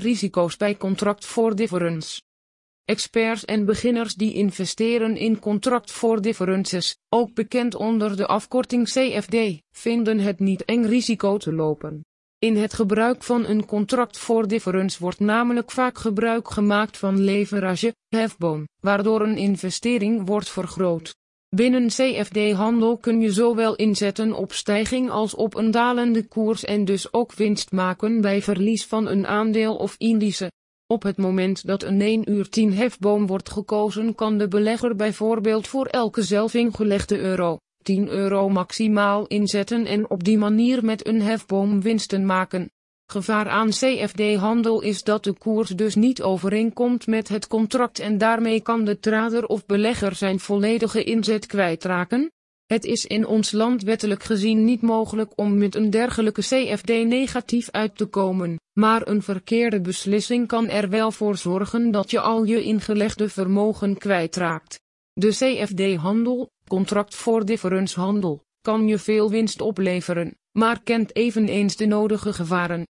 Risico's bij contract for difference. Experts en beginners die investeren in contract for differences, ook bekend onder de afkorting CFD, vinden het niet eng risico te lopen. In het gebruik van een contract for difference wordt namelijk vaak gebruik gemaakt van leverage, hefboom, waardoor een investering wordt vergroot. Binnen CFD-handel kun je zowel inzetten op stijging als op een dalende koers en dus ook winst maken bij verlies van een aandeel of indice. Op het moment dat een 1 uur 10 hefboom wordt gekozen kan de belegger bijvoorbeeld voor elke zelf ingelegde euro 10 euro maximaal inzetten en op die manier met een hefboom winsten maken. Gevaar aan CFD-handel is dat de koers dus niet overeenkomt met het contract en daarmee kan de trader of belegger zijn volledige inzet kwijtraken. Het is in ons land wettelijk gezien niet mogelijk om met een dergelijke CFD negatief uit te komen, maar een verkeerde beslissing kan er wel voor zorgen dat je al je ingelegde vermogen kwijtraakt. De CFD-handel, contract voor difference handel, kan je veel winst opleveren, maar kent eveneens de nodige gevaren.